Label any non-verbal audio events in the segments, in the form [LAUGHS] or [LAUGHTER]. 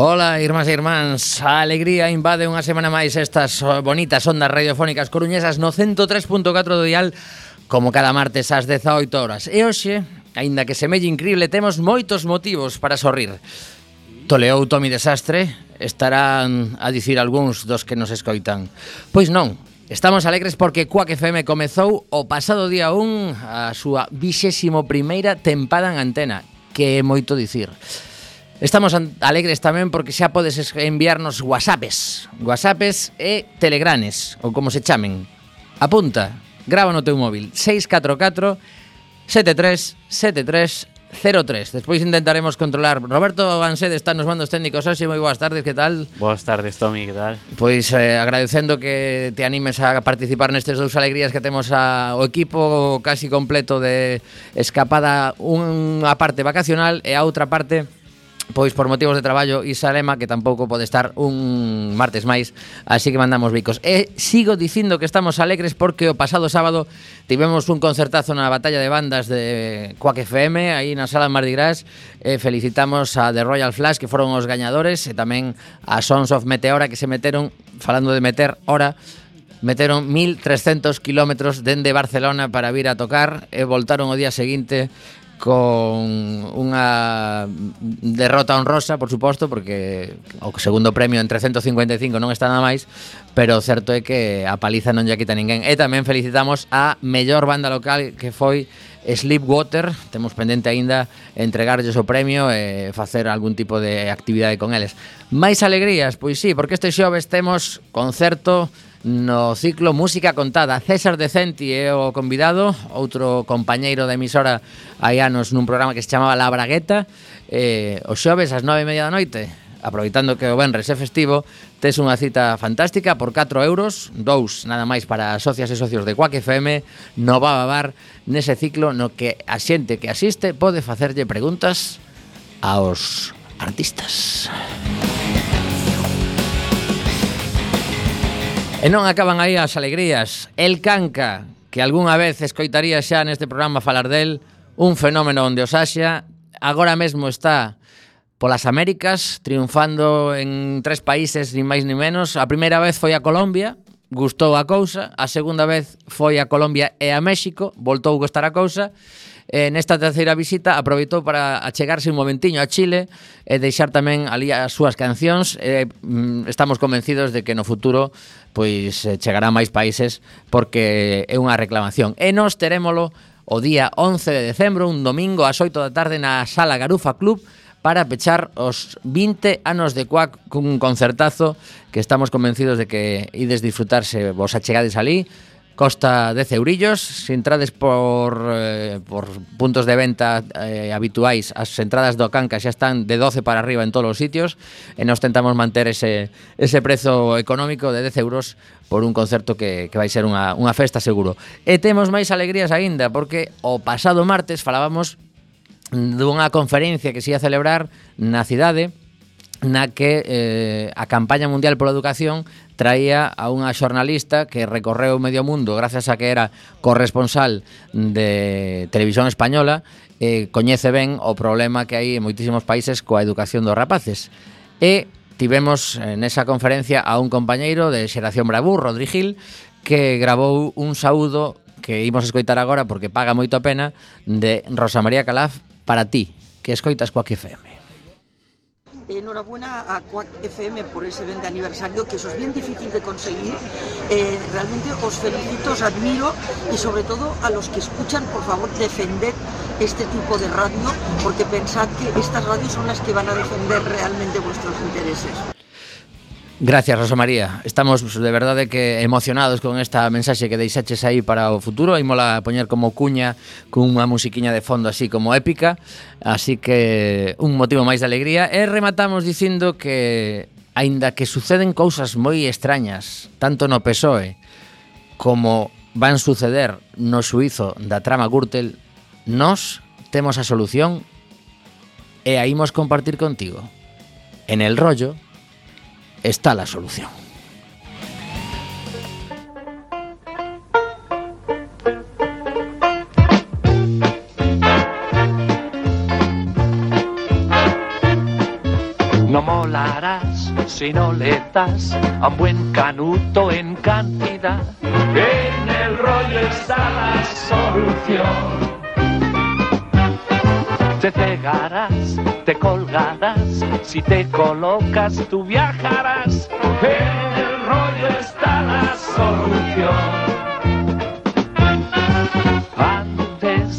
Ola, irmás e irmáns, a alegría invade unha semana máis estas eh, bonitas ondas radiofónicas coruñesas no 103.4 do dial como cada martes ás 18 horas. E hoxe, aínda que semelle increíble, temos moitos motivos para sorrir. Toleou Tomi Desastre, estarán a dicir algúns dos que nos escoitan. Pois non, Estamos alegres porque Quack FM comezou o pasado día 1 a súa 21ª tempada en antena, que é moito dicir. Estamos alegres tamén porque xa podes enviarnos whatsappes Whatsappes e telegranes, ou como se chamen Apunta, grava no teu móvil 644 73 73 03. Despois intentaremos controlar. Roberto Bansede está nos mandos técnicos hoxe. Moi boas tardes, que tal? Boas tardes, Tomi, que tal? Pois eh, agradecendo que te animes a participar nestes dous alegrías que temos a, o equipo casi completo de escapada unha parte vacacional e a outra parte pois por motivos de traballo Isa Lema que tampouco pode estar un martes máis, así que mandamos bicos. E sigo dicindo que estamos alegres porque o pasado sábado tivemos un concertazo na batalla de bandas de Quack FM aí na sala de Mardi Gras. E felicitamos a The Royal Flash que foron os gañadores e tamén a Sons of Meteora que se meteron falando de meter hora meteron 1300 kilómetros dende Barcelona para vir a tocar e voltaron o día seguinte con unha derrota honrosa, por suposto, porque o segundo premio en 355 non está nada máis, pero o certo é que a paliza non lle quita ninguén. E tamén felicitamos a mellor banda local que foi Sleepwater, temos pendente aínda entregarlles o premio e facer algún tipo de actividade con eles. Mais alegrías, pois sí, porque este xoves temos concerto no ciclo Música Contada. César Decenti é o convidado, outro compañeiro da emisora hai anos nun programa que se chamaba La Bragueta, eh, os xoves ás nove e media da noite, aproveitando que o Benres é festivo, tes unha cita fantástica por 4 euros, dous nada máis para socias e socios de Quack FM, no va a babar nese ciclo no que a xente que asiste pode facerlle preguntas aos artistas. E non acaban aí as alegrías. El Canca, que algunha vez escoitaría xa neste programa falar del, un fenómeno onde os Asia, agora mesmo está polas Américas, triunfando en tres países, ni máis ni menos. A primeira vez foi a Colombia, gustou a cousa. A segunda vez foi a Colombia e a México, voltou a gustar a cousa. E nesta terceira visita aproveitou para achegarse un momentiño a Chile e deixar tamén ali as súas cancións. E, estamos convencidos de que no futuro pois eh, chegará a máis países porque é unha reclamación. E nos terémolo o día 11 de decembro, un domingo ás 8 da tarde na Sala Garufa Club para pechar os 20 anos de Cuac cun concertazo que estamos convencidos de que ides disfrutarse vos achegades ali costa 10 eurillos. Se entrades por, eh, por puntos de venta eh, habituais, as entradas do Canca xa están de 12 para arriba en todos os sitios. E nos tentamos manter ese, ese prezo económico de 10 euros por un concerto que, que vai ser unha, unha festa seguro. E temos máis alegrías aínda, porque o pasado martes falábamos dunha conferencia que se ia celebrar na cidade na que eh, a campaña mundial pola educación traía a unha xornalista que recorreu medio mundo gracias a que era corresponsal de Televisión Española eh, coñece ben o problema que hai en moitísimos países coa educación dos rapaces. E tivemos eh, nesa conferencia a un compañeiro de Xeración Bravú, Rodri Gil, que grabou un saúdo que imos escoitar agora porque paga moito a pena de Rosa María Calaf para ti, que escoitas coa FM. Enhorabuena a Quack FM por ese 20 aniversario, que eso es bien difícil de conseguir. Eh, realmente os felicito, os admiro y sobre todo a los que escuchan, por favor, defender este tipo de radio, porque pensad que estas radios son las que van a defender realmente vuestros intereses. Gracias, Rosa María. Estamos de verdade que emocionados con esta mensaxe que deixaches aí para o futuro. E mola poñer como cuña cunha musiquiña de fondo así como épica. Así que un motivo máis de alegría. E rematamos dicindo que aínda que suceden cousas moi extrañas, tanto no PSOE como van suceder no suizo da trama Gürtel, nós temos a solución e a imos compartir contigo. En el rollo está la solución. No molarás si no le das a un buen canuto en cantidad. En el rollo está la solución. Te cegarás, te colgarás, si te colocas tú viajarás. En el rollo está la solución. Antes,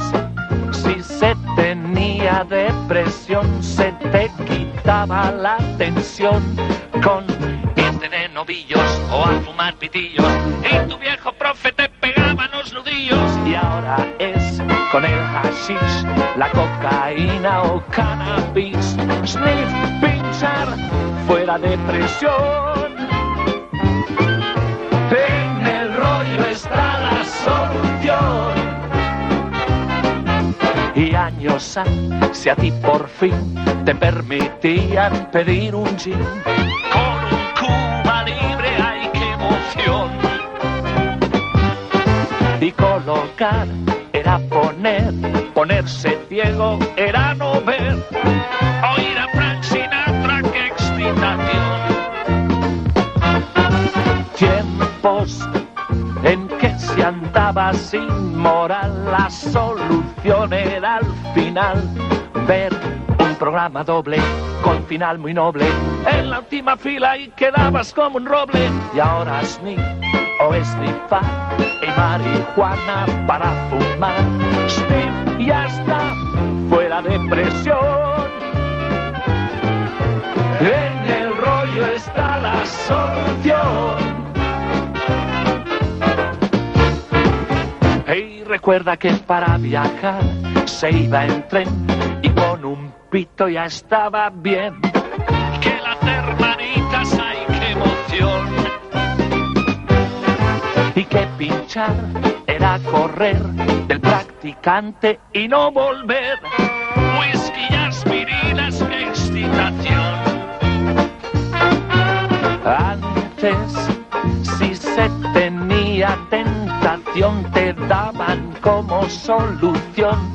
si se tenía depresión, se te quitaba la tensión con de novillos o a fumar pitillos. Y tu viejo profe te con el hashish, la cocaína o cannabis. Sniff, pinchar, fuera depresión. En el rollo está la solución. Y años ha, si a ti por fin te permitían pedir un gin con un Cuba libre, ay qué emoción. Y colocar era poner, ponerse ciego era no ver. Oír a Frank Sinatra, qué excitación. Tiempos en que se andaba sin moral, la solución era al final ver un programa doble con final muy noble. En la última fila y quedabas como un roble. Y ahora sniff o esnifar y marihuana para fumar. Sniff y hasta fuera de presión. En el rollo está la solución. Y recuerda que para viajar se iba en tren y con un pito ya estaba bien. Que las hermanitas, ay, era correr del practicante y no volver. Whisky aspirinas, excitación. Antes, si se tenía tentación, te daban como solución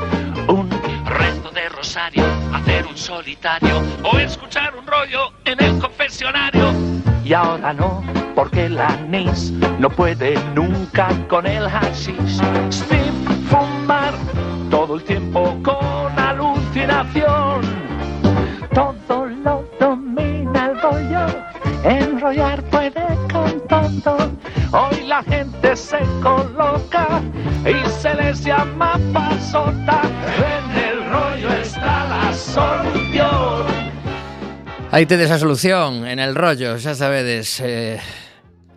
un reto de rosario, hacer un solitario o escuchar un rollo en el confesionario. Y ahora no, porque el anís no puede nunca con el hashish. Sin fumar todo el tiempo con alucinación. Todo lo domina el rollo, enrollar puede con todo. Hoy la gente se coloca y se les llama pasota. En el rollo está la solución. Aí tedes a solución en el rollo, xa sabedes, eh,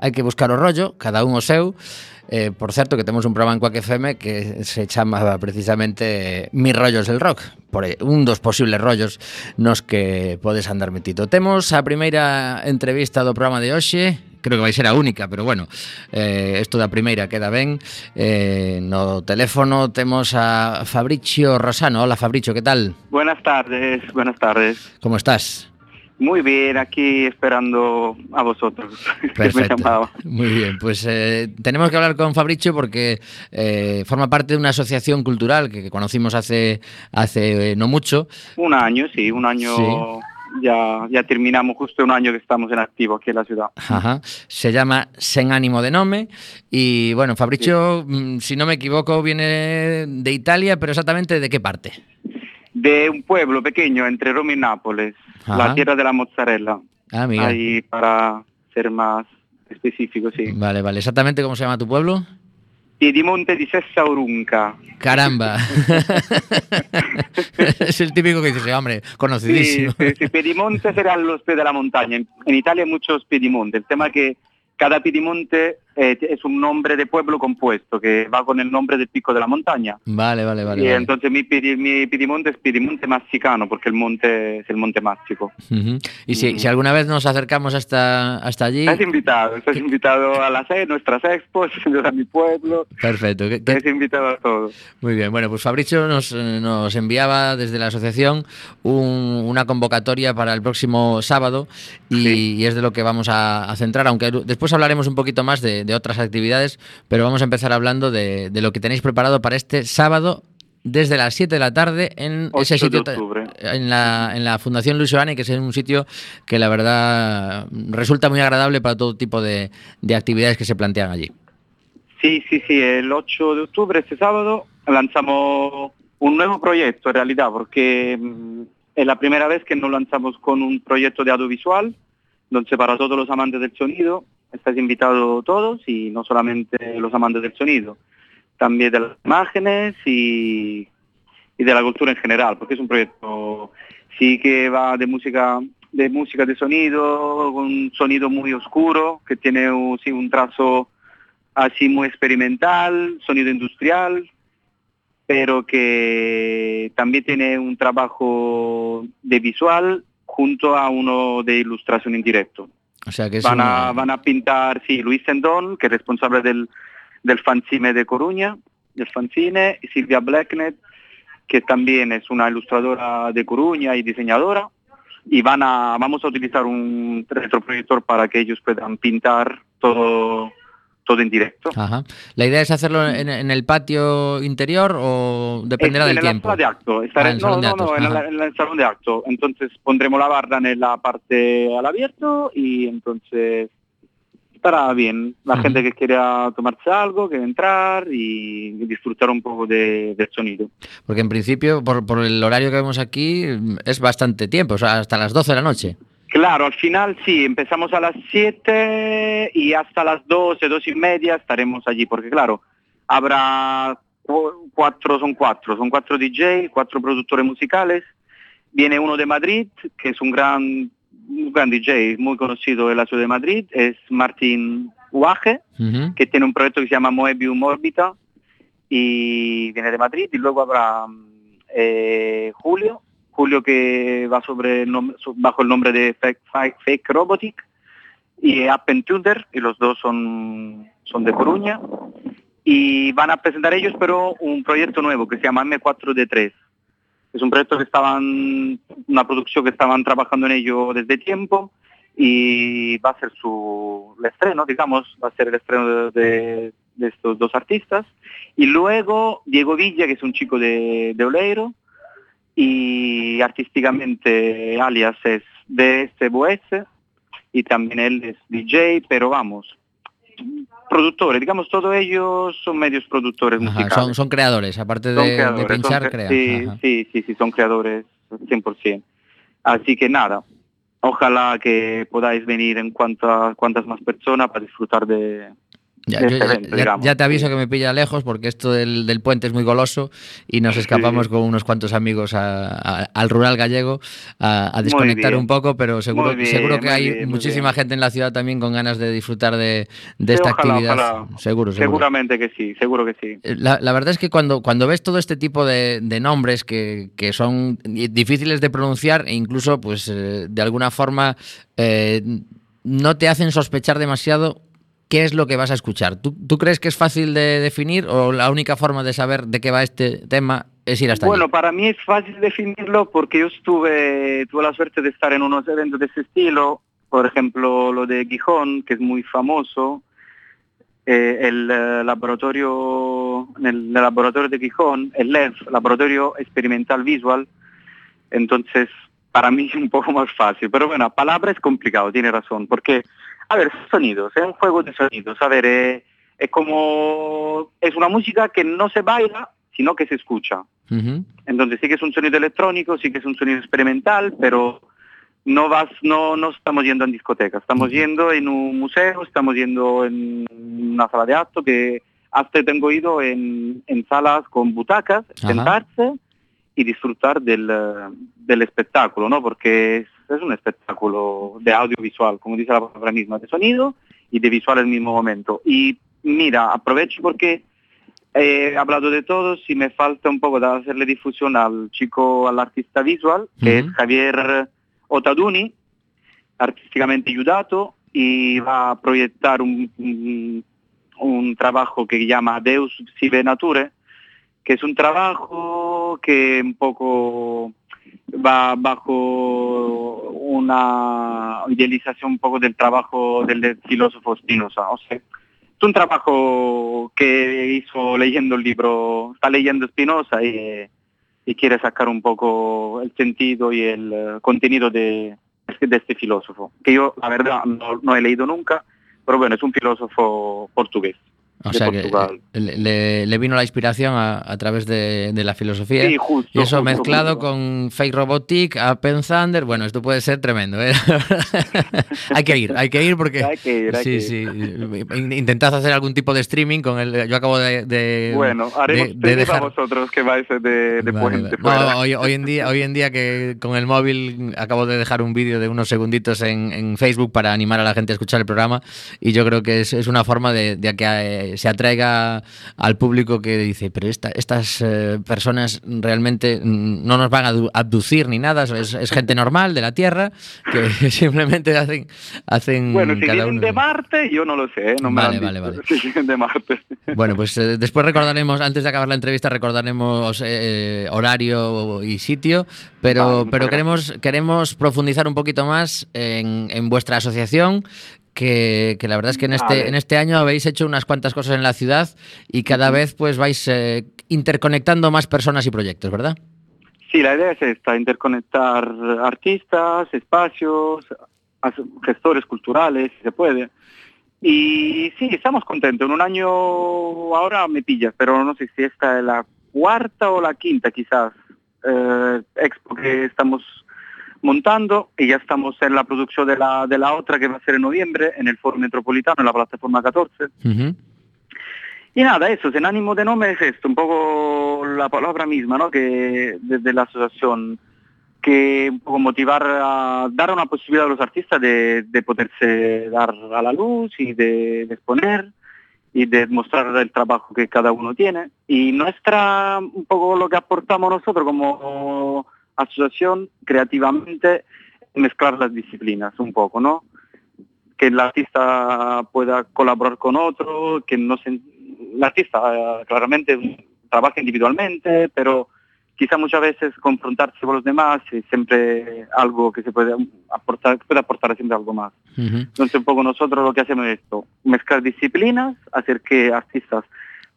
hai que buscar o rollo, cada un o seu. Eh, por certo, que temos un programa en Quack FM que se chama precisamente Mis rollos del rock, por un dos posibles rollos nos que podes andar metido. Temos a primeira entrevista do programa de hoxe, creo que vai ser a única, pero bueno, eh, esto da primeira queda ben. Eh, no teléfono temos a Fabricio Rosano. Hola Fabricio, que tal? Buenas tardes, buenas tardes. Como estás? Muy bien, aquí esperando a vosotros. [LAUGHS] que me Perfecto. Muy bien, pues eh, tenemos que hablar con Fabricio porque eh, forma parte de una asociación cultural que, que conocimos hace, hace eh, no mucho. Un año, sí, un año ya, ya terminamos justo un año que estamos en activo aquí en la ciudad. Ajá. Se llama Sen Ánimo de Nome y bueno, Fabricio, mm, si no me equivoco, viene de Italia, pero exactamente de qué parte? De un pueblo pequeño entre Roma y Nápoles, la tierra de la mozzarella. Ah, amiga. Ahí para ser más específico, sí. Vale, vale. ¿Exactamente cómo se llama tu pueblo? Piedimonte di Sessa Urunca. Caramba. [LAUGHS] es el típico que dices, "Sí, hombre, conocidísimo. sí, sí, Piedimonte será los pies de la montaña. En, en Italia hay muchos Piedimonte. El tema es que cada Piedimonte eh, es un nombre de pueblo compuesto que va con el nombre del pico de la montaña. Vale, vale, vale. y vale. entonces mi, mi Piedimonte es Piedimonte Massicano porque el monte es el monte mástico. Ujú. Y si, si alguna vez nos acercamos hasta, hasta allí, Estás invitado, estás invitado a las e- nuestras expos, [LAUGHS] a mi pueblo, perfecto. ¿Qué- qué- estás invitado a todo. Muy bien, bueno, pues Fabricio nos, eh, nos enviaba desde la asociación un- una convocatoria para el próximo sábado y, Sí. y es de lo que vamos a, a centrar, aunque después hablaremos un poquito más de, de otras actividades, pero vamos a empezar hablando de, de lo que tenéis preparado para este sábado desde las 7 de la tarde en 8 ese sitio en la, en la Fundación Luis Oane, que es un sitio que la verdad resulta muy agradable para todo tipo de, de actividades que se plantean allí. Sí, sí, sí, el 8 de octubre, este sábado, lanzamos un nuevo proyecto en realidad, porque mm, es la primera vez que nos lanzamos con un proyecto de audiovisual, donde para todos los amantes del sonido, estás invitado todos y no solamente los amantes del sonido, también de las imágenes y, y de la cultura en general, porque es un proyecto sí que va de música de música de sonido, un sonido muy oscuro, que tiene un, sí, un trazo así muy experimental, sonido industrial, pero que también tiene un trabajo de visual junto a uno de ilustración en directo. O sea que es Van a, van a pintar, sí, Luis Sendón, que es responsable del, del fanzine de Coruña, del fanzine, y Silvia Blacknet, que también es una ilustradora de Coruña y diseñadora, y van a, vamos a utilizar un retroproyector para que ellos puedan pintar todo, todo en directo. Ajá. ¿La idea es hacerlo en, en el patio interior o dependerá Es del en tiempo? de acto. estaré- Ah, en el no, salón de no, actos, no, en, la- en el salón de acto. Entonces pondremos la barra en la parte al abierto y entonces estará bien. La gente que quiera tomarse algo, que entrar y disfrutar un poco de- del sonido. Porque en principio, por, por el horario que vemos aquí, es bastante tiempo, o sea, hasta las 12 de la noche. Claro, al final sí, empezamos a las 7 y hasta las 12, 2 y media estaremos allí, porque claro, habrá cu- cuatro, son cuatro, son cuatro DJ, cuatro productores musicales. Viene uno de Madrid, que es un gran, un gran DJ, muy conocido en la ciudad de Madrid, es Martín Uaje, que tiene un proyecto que se llama Moebium Orbita y viene de Madrid y luego habrá mm, eh, Julio, Julio que va sobre bajo el nombre de Fake, Fake- Robotic y Appen Tuner y los dos son, son de Coruña y van a presentar ellos pero un proyecto nuevo que se llama M4D3. Es un proyecto que estaban, una producción que estaban trabajando en ello desde tiempo y va a ser su estreno, digamos, va a ser el estreno de, estos dos artistas. Y luego Diego Villa, que es un chico de Oleiro, y artísticamente alias es DSBS, y también él es DJ, pero vamos, productores, digamos, todos ellos son medios productores Ajá, musicales. son, son creadores, aparte Son de, de creadores, son pinchar, crean. Sí, sí, sí, sí, son creadores 100%. Así que nada, ojalá que podáis venir en cuantas cuantas más personas para disfrutar de, Ya, yo este ya- ya- te aviso que me pilla lejos porque esto del, del puente es muy goloso y nos escapamos con unos cuantos amigos a- a- al rural gallego a, a desconectar un poco, pero seguro, bien, seguro que hay bien, muchísima gente en la ciudad también con ganas de disfrutar de, de Sí, esta ojalá, actividad. ojalá. Seguro, seguro. Seguramente que sí, seguro que sí. Eh, La, la verdad es que cuando, cuando ves todo este tipo de, de nombres que, que son difíciles de pronunciar e incluso, pues, eh, de alguna forma, eh, no te hacen sospechar demasiado qué es lo que vas a escuchar. ¿Tú, tú crees que es fácil de definir o la única forma de saber de qué va este tema es ir hasta Bueno, allí? para mí es fácil definirlo porque yo estuve, tuve la suerte de estar en unos eventos de ese estilo, por ejemplo lo de Gijón, que es muy famoso, eh, el eh, laboratorio, en el, en el laboratorio de Gijón, el LEV, Laboratorio Experimental Visual, entonces para mí es un poco más fácil. Pero bueno, palabra es complicado, tiene razón, porque, a ver, sonidos, es un juego de sonidos. A ver, eh, es como, es una música que no se baila, sino que se escucha. Entonces sí que es un sonido electrónico, sí que es un sonido experimental, pero no vas, no, no estamos yendo en discoteca, estamos yendo en un museo, estamos yendo en una sala de acto que hasta tengo ido en, en salas con butacas, Ajá. sentarse y disfrutar del, eh, del espectáculo, ¿no? Porque es, un espectáculo de audiovisual, como dice la palabra misma, de sonido y de visual al mismo momento. Y mira, aprovecho porque he hablado de todos y me falta un poco de hacerle difusión al chico, al artista visual, que es Javier Otaduni, artísticamente ayudato, y va a proyectar un, un, un trabajo que llama Deus Sive Nature, que es un trabajo que un poco va bajo una idealización un poco del trabajo del, filósofo Spinoza. O sea, es un trabajo que hizo leyendo el libro, está leyendo Spinoza y, quiere sacar un poco el sentido y el eh, contenido de, este filósofo, que yo la verdad no he leído nunca, pero bueno, es un filósofo portugués. O de sea que Portugal. eh, le, le- vino la inspiración a, a través de, de la filosofía. Sí, justo, y eso justo, mezclado justo. con Fake Robotic, Appen Thunder, bueno, esto puede ser tremendo. ¿eh? [LAUGHS] hay que ir, hay que ir porque... Hay que ir, hay sí, que sí. In- Intentad hacer algún tipo de streaming con el... Yo acabo de... de- Bueno, haremos de- dejar- a vosotros que vais de, Vale, puente. No, hoy, hoy en día, hoy en día que con el móvil acabo de dejar un vídeo de unos segunditos en, en Facebook para animar a la gente a escuchar el programa y yo creo que es, es una forma de, que se atraiga al público que dice, pero esta- estas eh, personas realmente no nos van a abducir ni nada, es, es gente normal de la Tierra que [LAUGHS] simplemente hacen, hacen Bueno, si cada vienen de Marte, yo no lo sé, ¿eh? no me Vale, vale, vale. [LAUGHS] Si vienen de Marte. Bueno, pues eh, después recordaremos, antes de acabar la entrevista, recordaremos eh, horario y sitio, pero, pero queremos, queremos profundizar un poquito más en, en vuestra asociación. Que, que la verdad es que en este, en este año habéis hecho unas cuantas cosas en la ciudad y cada vez pues vais eh, interconectando más personas y proyectos, ¿verdad? Sí, la idea es esta, interconectar artistas, espacios, gestores culturales, si se puede. Y sí, estamos contentos. En un año ahora me pillas, pero no sé si esta es la cuarta o la quinta quizás eh, expo que estamos montando y ya estamos en la producción de la, de la otra que va a ser en noviembre en el Foro Metropolitano, en la plataforma 14. Ujú. Y nada, eso, sin ánimo de nombre es esto, un poco la palabra misma, ¿no? Que desde la asociación, que un poco motivar a dar una posibilidad a los artistas de, de poderse dar a la luz y de, de exponer y de mostrar el trabajo que cada uno tiene. Y nuestra, un poco lo que aportamos nosotros como asociación creativamente, mezclar las disciplinas un poco, ¿no? que el artista pueda colaborar con otro, que no se, el artista eh, claramente trabaja individualmente, pero quizá muchas veces confrontarse con los demás es siempre algo que se puede aportar, puede aportar siempre algo más. Ujú. Entonces un poco nosotros lo que hacemos es esto, mezclar disciplinas, hacer que artistas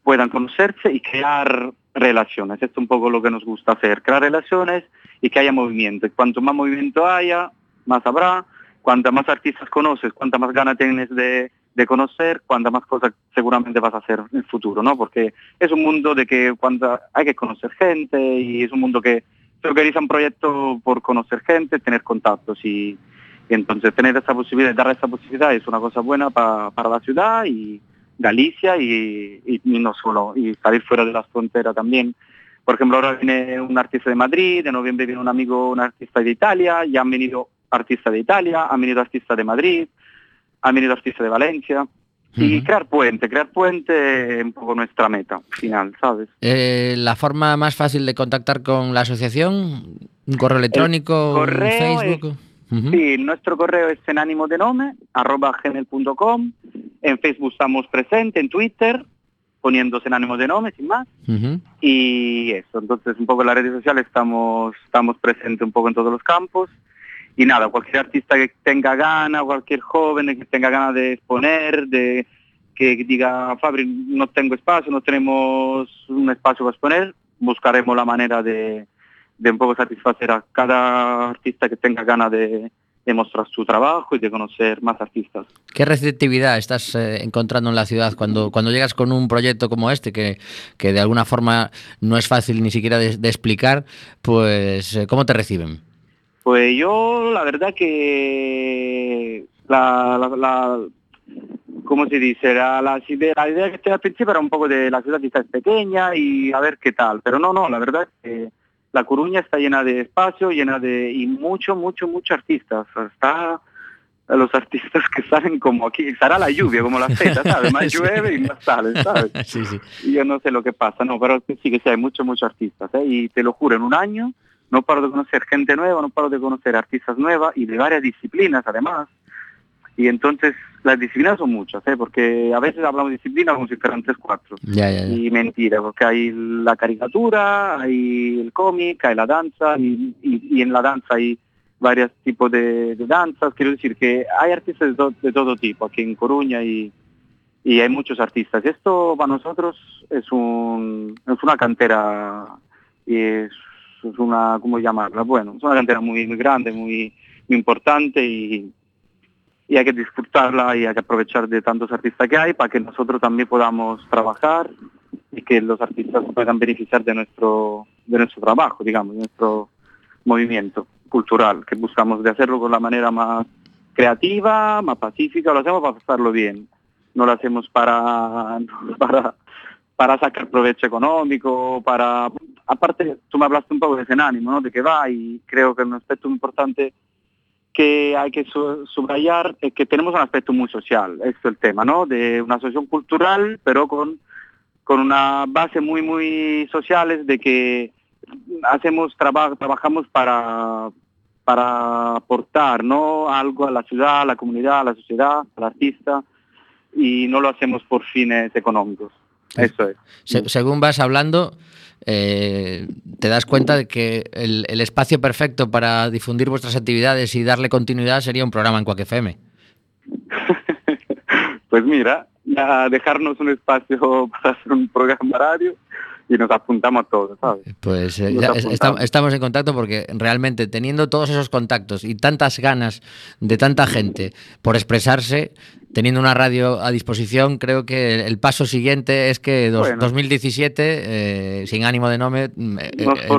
puedan conocerse y crear relaciones. Esto es un poco lo que nos gusta hacer, crear relaciones y que haya movimiento. Cuanto más movimiento haya, más habrá. Cuanta más artistas conoces, cuanta más ganas tienes de, de conocer, cuanta más cosas seguramente vas a hacer en el futuro, ¿no? Porque es un mundo de que cuando hay que conocer gente y es un mundo que se organiza un proyecto por conocer gente, tener contactos y, y entonces tener esa posibilidad, dar esa posibilidad es una cosa buena pa- para la ciudad y Galicia y, y- y no solo, y salir fuera de las fronteras también. Por ejemplo, ahora viene un artista de Madrid, de noviembre viene un amigo, un artista de Italia, ya han venido artistas de Italia, han venido artistas de Madrid, han venido artistas de Valencia. Y crear puente, crear puente es un poco nuestra meta final, ¿sabes? Eh, la forma más fácil de contactar con la asociación, un correo electrónico, un correo Facebook. Sí, nuestro correo es en ánimo de nome, arroba gmail.com. En Facebook estamos presentes, en Twitter, poniéndose en ánimo de nome, sin más. Y eso, entonces un poco en las redes sociales estamos, estamos presentes un poco en todos los campos. Y nada, cualquier artista que tenga gana, cualquier joven que tenga ganas de exponer, de que diga, Fabri, no tengo espacio, no tenemos un espacio para exponer, buscaremos la manera de, de un poco satisfacer a cada artista que tenga ganas de, de mostrar su trabajo y de conocer más artistas. ¿Qué receptividad estás eh, encontrando en la ciudad cuando, cuando llegas con un proyecto como este, que, que de alguna forma no es fácil ni siquiera de, de explicar? Pues, eh, ¿cómo te reciben? Pues yo, la verdad que la, la, la ¿cómo se dice? La, la, idea, la idea que tenía al principio era un poco de la ciudad quizás pequeña y a ver qué tal, pero no, no, la verdad que la Coruña está llena de espacio, llena de, y mucho, mucho, mucho artistas. Está los artistas que salen como aquí, estará la lluvia, como la feta, ¿sabes? Más [LAUGHS] llueve y más salen, ¿sabes? [LAUGHS] sí, sí. Y yo no sé lo que pasa, no, pero sí que sí, hay muchos, muchos artistas, ¿eh? Y te lo juro, en un año no paro de conocer gente nueva, no paro de conocer artistas nuevas y de varias disciplinas además. Y entonces las disciplinas son muchas, ¿eh? porque a veces hablamos de disciplinas como si fueran tres, cuatro. Ya, ya, ya. Y mentira, porque hay la caricatura, hay el cómic, hay la danza, y, y, y en la danza hay varios tipos de, de, danzas. Quiero decir que hay artistas de, to de todo tipo aquí en Coruña y, y, hay muchos artistas. Esto para nosotros es, un, es una cantera y es, es una, ¿cómo llamarla? Bueno, es una cantera muy, muy grande, muy, muy importante y y hay que disfrutarla y hay que aprovechar de tantos artistas que hay para que nosotros también podamos trabajar y que los artistas puedan beneficiar de nuestro de nuestro trabajo, digamos, de nuestro movimiento cultural, que buscamos de hacerlo con la manera más creativa, más pacífica, lo hacemos para pasarlo bien, no lo hacemos para [LAUGHS] para sacar provecho económico, para aparte tú me hablaste un poco de ese ánimo, ¿no? De que va y creo que un aspecto importante que hay que subrayar es que tenemos un aspecto muy social, esto es el tema, ¿no? De una asociación cultural, pero con, con una base muy, muy sociales de que hacemos traba trabajamos para, para aportar, ¿no? Algo a la ciudad, a la comunidad, a la sociedad, al artista, y no lo hacemos por fines económicos. Eso es. Se según vas hablando, eh, te das cuenta de que el, el, espacio perfecto para difundir vuestras actividades y darle continuidad sería un programa en FM. [LAUGHS] pues mira, a dejarnos un espacio [LAUGHS] para hacer un programa radio y nos apuntamos a todos, ¿sabes? Pues eh, ya está, estamos en contacto porque realmente teniendo todos esos contactos y tantas ganas de tanta gente por expresarse, teniendo una radio a disposición, creo que el paso siguiente es que dos, bueno. 2017, eh, sin ánimo de nombre, eh,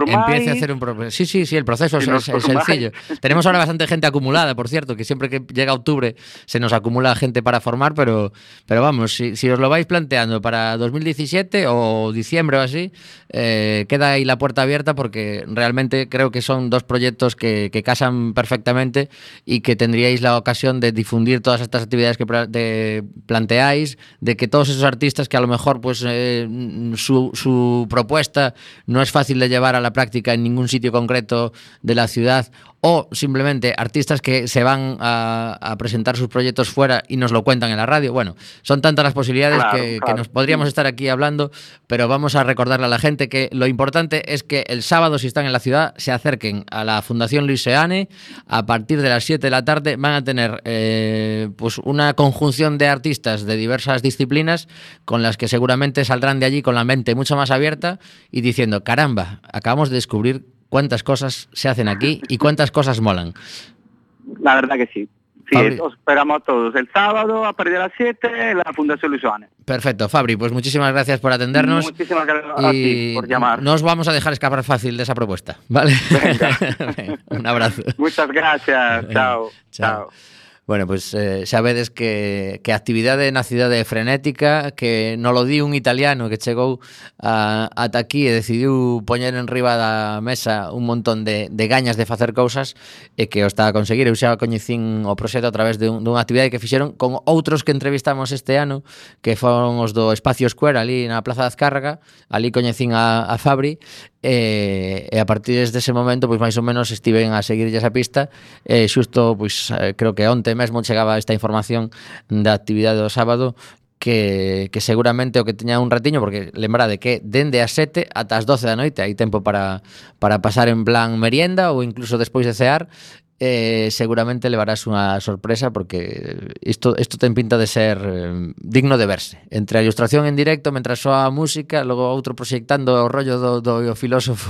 empiece a hacer un proceso. Sí, sí, sí, el proceso es, es, es, sencillo. Tenemos ahora bastante gente acumulada, por cierto, que siempre que llega octubre se nos acumula gente para formar, pero, pero vamos, si, si os lo vais planteando para 2017 o diciembre o así, eh, queda ahí la puerta abierta porque realmente creo que son dos proyectos que, que casan perfectamente y que tendríais la ocasión de difundir todas estas actividades que de planteáis, de que todos esos artistas que a lo mejor pues eh, su, su, propuesta no es fácil de llevar a la práctica en ningún sitio concreto de la ciudad o simplemente artistas que se van a, a, presentar sus proyectos fuera y nos lo cuentan en la radio. Bueno, son tantas las posibilidades claro, que, claro. que, nos podríamos estar aquí hablando, pero vamos a recordarle a la gente que lo importante es que el sábado, si están en la ciudad, se acerquen a la Fundación Luis Seane. A partir de las 7 de la tarde van a tener eh, pues una conjunción de artistas de diversas disciplinas con las que seguramente saldrán de allí con la mente mucho más abierta y diciendo, caramba, acabamos de descubrir cuántas cosas se hacen aquí y cuántas cosas molan. La verdad que sí. Sí, Fabri. os esperamos a todos. El sábado, a partir de las 7, en la Fundación Luis Joane. Perfecto, Fabri, pues muchísimas gracias por atendernos. Muchísimas gracias a ti por llamar. No os vamos a dejar escapar fácil de esa propuesta, ¿vale? Venga. [LAUGHS] Venga, un abrazo. Muchas gracias. Chao. Chao. Chao. Bueno, pois pues, eh, xa vedes que, que a actividade na cidade é frenética, que non lo di un italiano que chegou a, ata aquí e decidiu poñer en riba da mesa un montón de, de gañas de facer cousas e que o está a conseguir. Eu xa coñecín o proxecto a través de un, dunha actividade que fixeron con outros que entrevistamos este ano, que foron os do Espacio Square ali na Plaza de Azcárraga, ali coñecín a, a Fabri, e, e a partir dese momento, pois máis ou menos estiven a seguir esa pista, e xusto, pois eh, creo que onte mesmo chegaba esta información da actividade do sábado que, que seguramente o que teña un ratiño, porque lembrade que dende as 7 ata as 12 da noite hai tempo para, para pasar en plan merienda ou incluso despois de cear eh, seguramente levarás unha sorpresa porque isto, isto ten pinta de ser eh, digno de verse. Entre a ilustración en directo, mentras soa a música, logo outro proxectando o rollo do, do filósofo.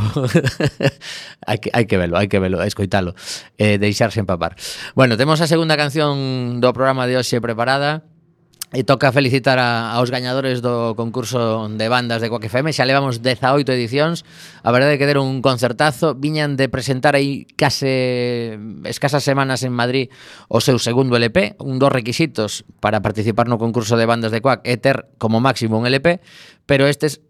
[LAUGHS] hai, que, hai que velo, hai que velo, escoitalo, eh, deixarse empapar. Bueno, temos a segunda canción do programa de hoxe preparada. E toca felicitar a, aos gañadores do concurso de bandas de Coaque FM Xa levamos 18 edicións. A verdade é que deron un concertazo. Viñan de presentar aí case escasas semanas en Madrid O seu segundo LP Un dos requisitos para participar no concurso de bandas de Coaque É ter como máximo un LP Pero estes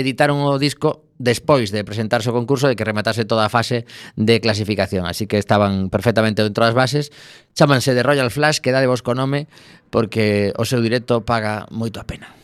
editaron o disco despois de presentarse o concurso de que rematase toda a fase de clasificación. Así que estaban perfectamente dentro das bases. Chámanse de Royal Flash, que dade vos co nome, porque o seu directo paga moito a pena.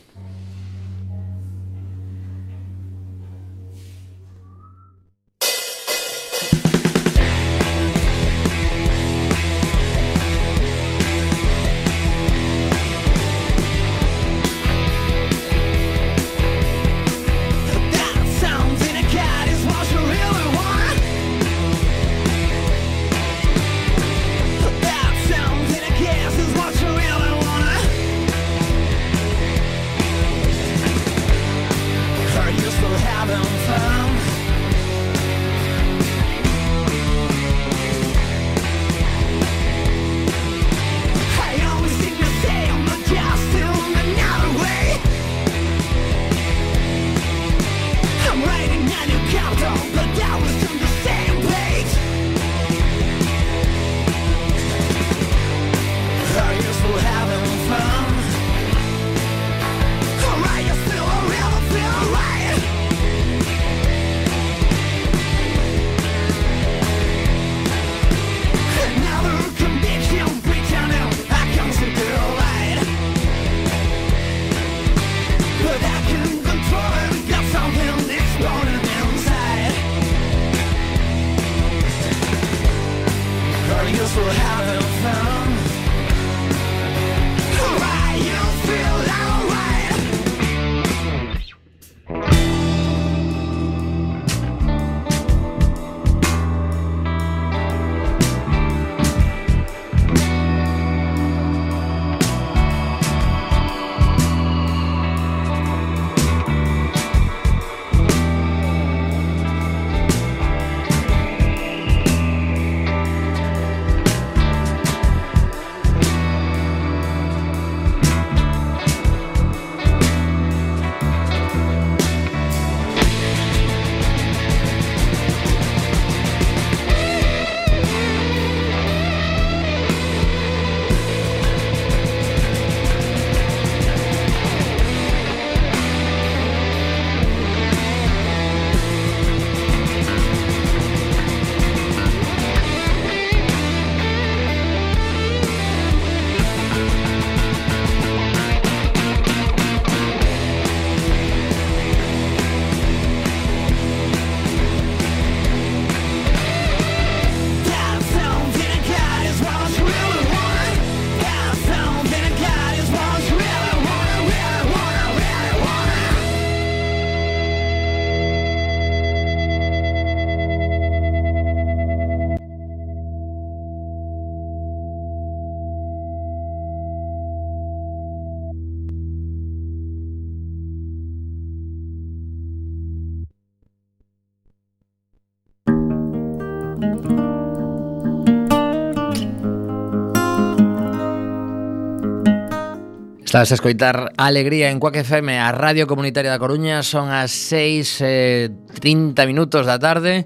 Estás a escoitar Alegría en Cuac FM, a Radio Comunitaria da Coruña, son as 6 eh, 30 minutos da tarde.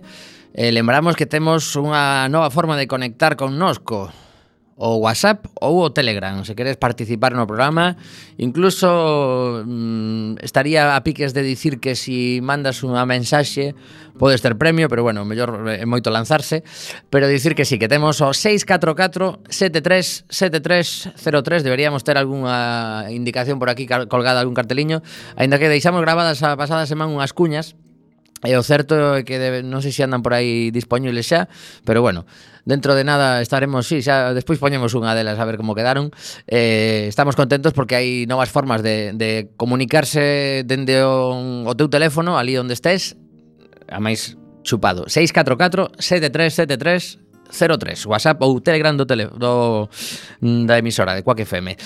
Eh, lembramos que temos unha nova forma de conectar con nosco o WhatsApp ou o Telegram, se queres participar no programa. Incluso mm, estaría a piques de dicir que si mandas unha mensaxe podes ter premio, pero bueno, mellor é moito lanzarse, pero dicir que sí, que temos o 644-737303, deberíamos ter algunha indicación por aquí colgada algún carteliño, aínda que deixamos grabadas a pasada semana unhas cuñas, E o certo é que debe, non sei se andan por aí dispoñibles xa, pero bueno, dentro de nada estaremos, sí, xa despois poñemos unha delas a ver como quedaron. Eh, estamos contentos porque hai novas formas de, de comunicarse dende o, o teu teléfono, ali onde estés, a máis chupado. 644 7373 03, WhatsApp ou Telegram do, tele, do da emisora de Quack FM.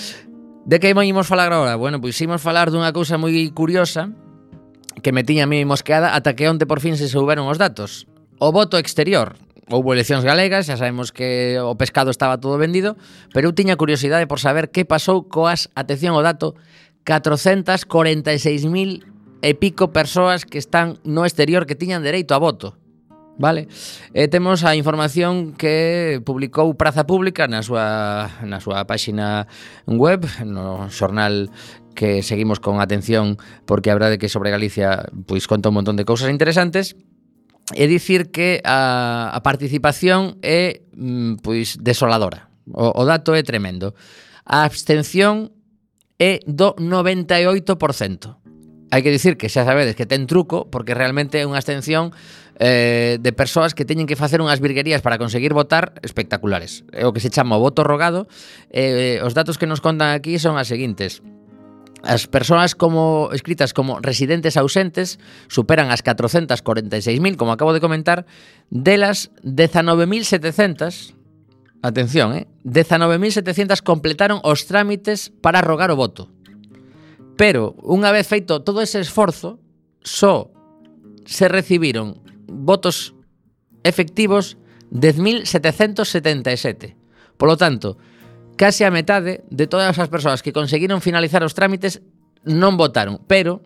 De que imos falar agora? Bueno, pois imos falar dunha cousa moi curiosa que me tiña a mí mosqueada ata que onte por fin se souberon os datos. O voto exterior. Houbo eleccións galegas, xa sabemos que o pescado estaba todo vendido, pero eu tiña curiosidade por saber que pasou coas, atención ao dato, 446.000 e pico persoas que están no exterior que tiñan dereito a voto. Vale? E temos a información que publicou Praza Pública na súa, na súa páxina web, no xornal que seguimos con atención porque a verdade que sobre Galicia pois conta un montón de cousas interesantes e dicir que a, a participación é pois desoladora. O, o dato é tremendo. A abstención é do 98%. Hai que dicir que xa sabedes que ten truco porque realmente é unha abstención eh, de persoas que teñen que facer unhas virguerías para conseguir votar espectaculares. É o que se chama o voto rogado. Eh, os datos que nos contan aquí son as seguintes. As persoas como escritas como residentes ausentes superan as 446.000, como acabo de comentar, delas 19.700 Atención, eh? 19.700 completaron os trámites para rogar o voto. Pero, unha vez feito todo ese esforzo, só se recibiron votos efectivos 10.777. Por lo tanto, Case a metade de todas as persoas que conseguiron finalizar os trámites non votaron, pero,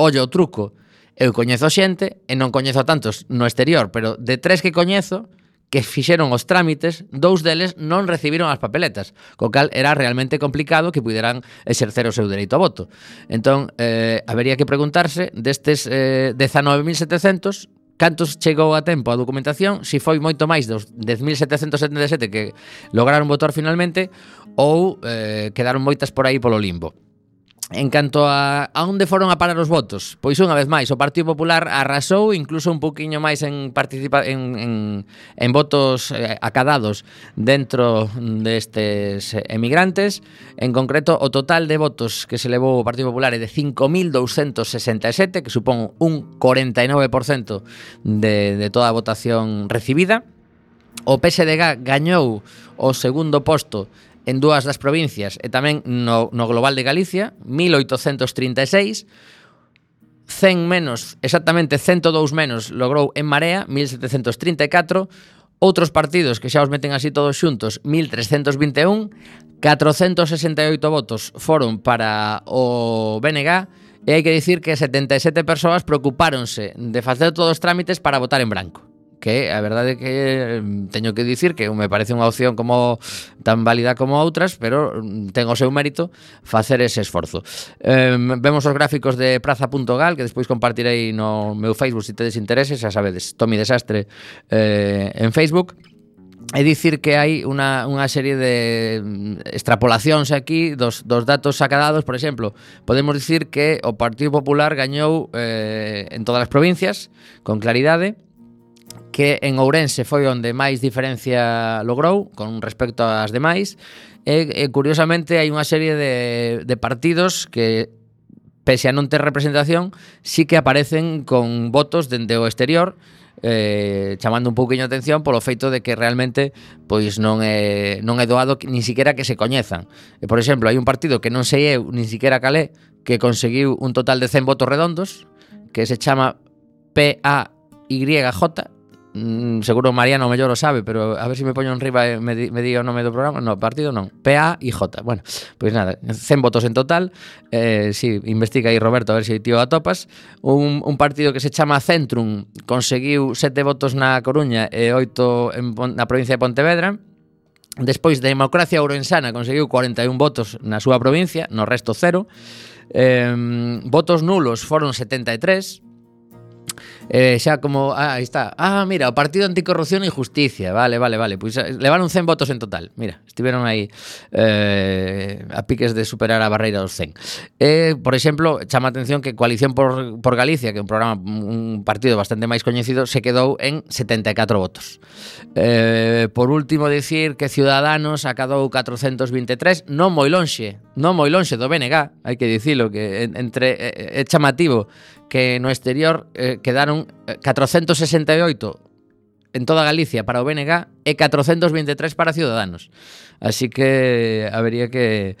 ollo o truco, eu coñezo xente, e non coñezo tantos no exterior, pero de tres que coñezo, que fixeron os trámites, dous deles non recibiron as papeletas, co cal era realmente complicado que puderan exercer o seu dereito a voto. Entón, eh, habería que preguntarse destes eh, 19.700 cantos chegou a tempo a documentación, se foi moito máis dos 10.777 que lograron votar finalmente ou eh, quedaron moitas por aí polo limbo. En canto a, a onde foron a parar os votos, pois unha vez máis, o Partido Popular arrasou incluso un poquinho máis en participa en, en, en votos eh, acadados dentro destes emigrantes. En concreto, o total de votos que se levou o Partido Popular é de 5.267, que supón un 49% de, de toda a votación recibida. O PSDG gañou o segundo posto en dúas das provincias e tamén no, no global de Galicia, 1836, 100 menos, exactamente 102 menos logrou en Marea, 1734, outros partidos que xa os meten así todos xuntos, 1321, 468 votos foron para o BNG, e hai que dicir que 77 persoas preocupáronse de facer todos os trámites para votar en branco que a verdade é que mm, teño que dicir que me parece unha opción como tan válida como outras, pero mm, ten o seu mérito facer ese esforzo. Eh, vemos os gráficos de praza.gal que despois compartirei no meu Facebook se tedes intereses, xa sabedes, Tomi Desastre eh, en Facebook. É dicir que hai unha, unha serie de mm, extrapolacións aquí dos, dos datos sacadados, por exemplo, podemos dicir que o Partido Popular gañou eh, en todas as provincias, con claridade, que en Ourense foi onde máis diferencia logrou con respecto ás demais e, e curiosamente hai unha serie de, de partidos que pese a non ter representación, sí que aparecen con votos dende o exterior eh, chamando un pouquiño atención polo feito de que realmente pois non é non é doado ni siquiera que se coñezan. E, por exemplo, hai un partido que non sei eu ni siquiera calé que conseguiu un total de 100 votos redondos que se chama PAYJ mm, seguro Mariano mellor o sabe, pero a ver se si me poño en riba e me, di, me diga o nome do programa, no, partido non, PA e J. Bueno, pois pues nada, 100 votos en total, eh, si investiga aí Roberto a ver se si tío atopas, un, un partido que se chama Centrum, conseguiu 7 votos na Coruña e 8 en, na provincia de Pontevedra, Despois, Democracia Ourensana conseguiu 41 votos na súa provincia, no resto cero. Eh, votos nulos foron 73, eh, xa como, ah, aí está. Ah, mira, o Partido Anticorrupción e Justicia. Vale, vale, vale. Pois pues, levaron 100 votos en total. Mira, estiveron aí eh, a piques de superar a barreira dos 100. Eh, por exemplo, chama atención que Coalición por, por Galicia, que é un programa un partido bastante máis coñecido, se quedou en 74 votos. Eh, por último, decir que Ciudadanos acadou 423, non moi lonxe, non moi lonxe do BNG, hai que dicilo, que entre, é, é chamativo que no exterior eh, quedaron votaron 468 eh, en toda Galicia para o BNG e 423 para Ciudadanos. Así que habería que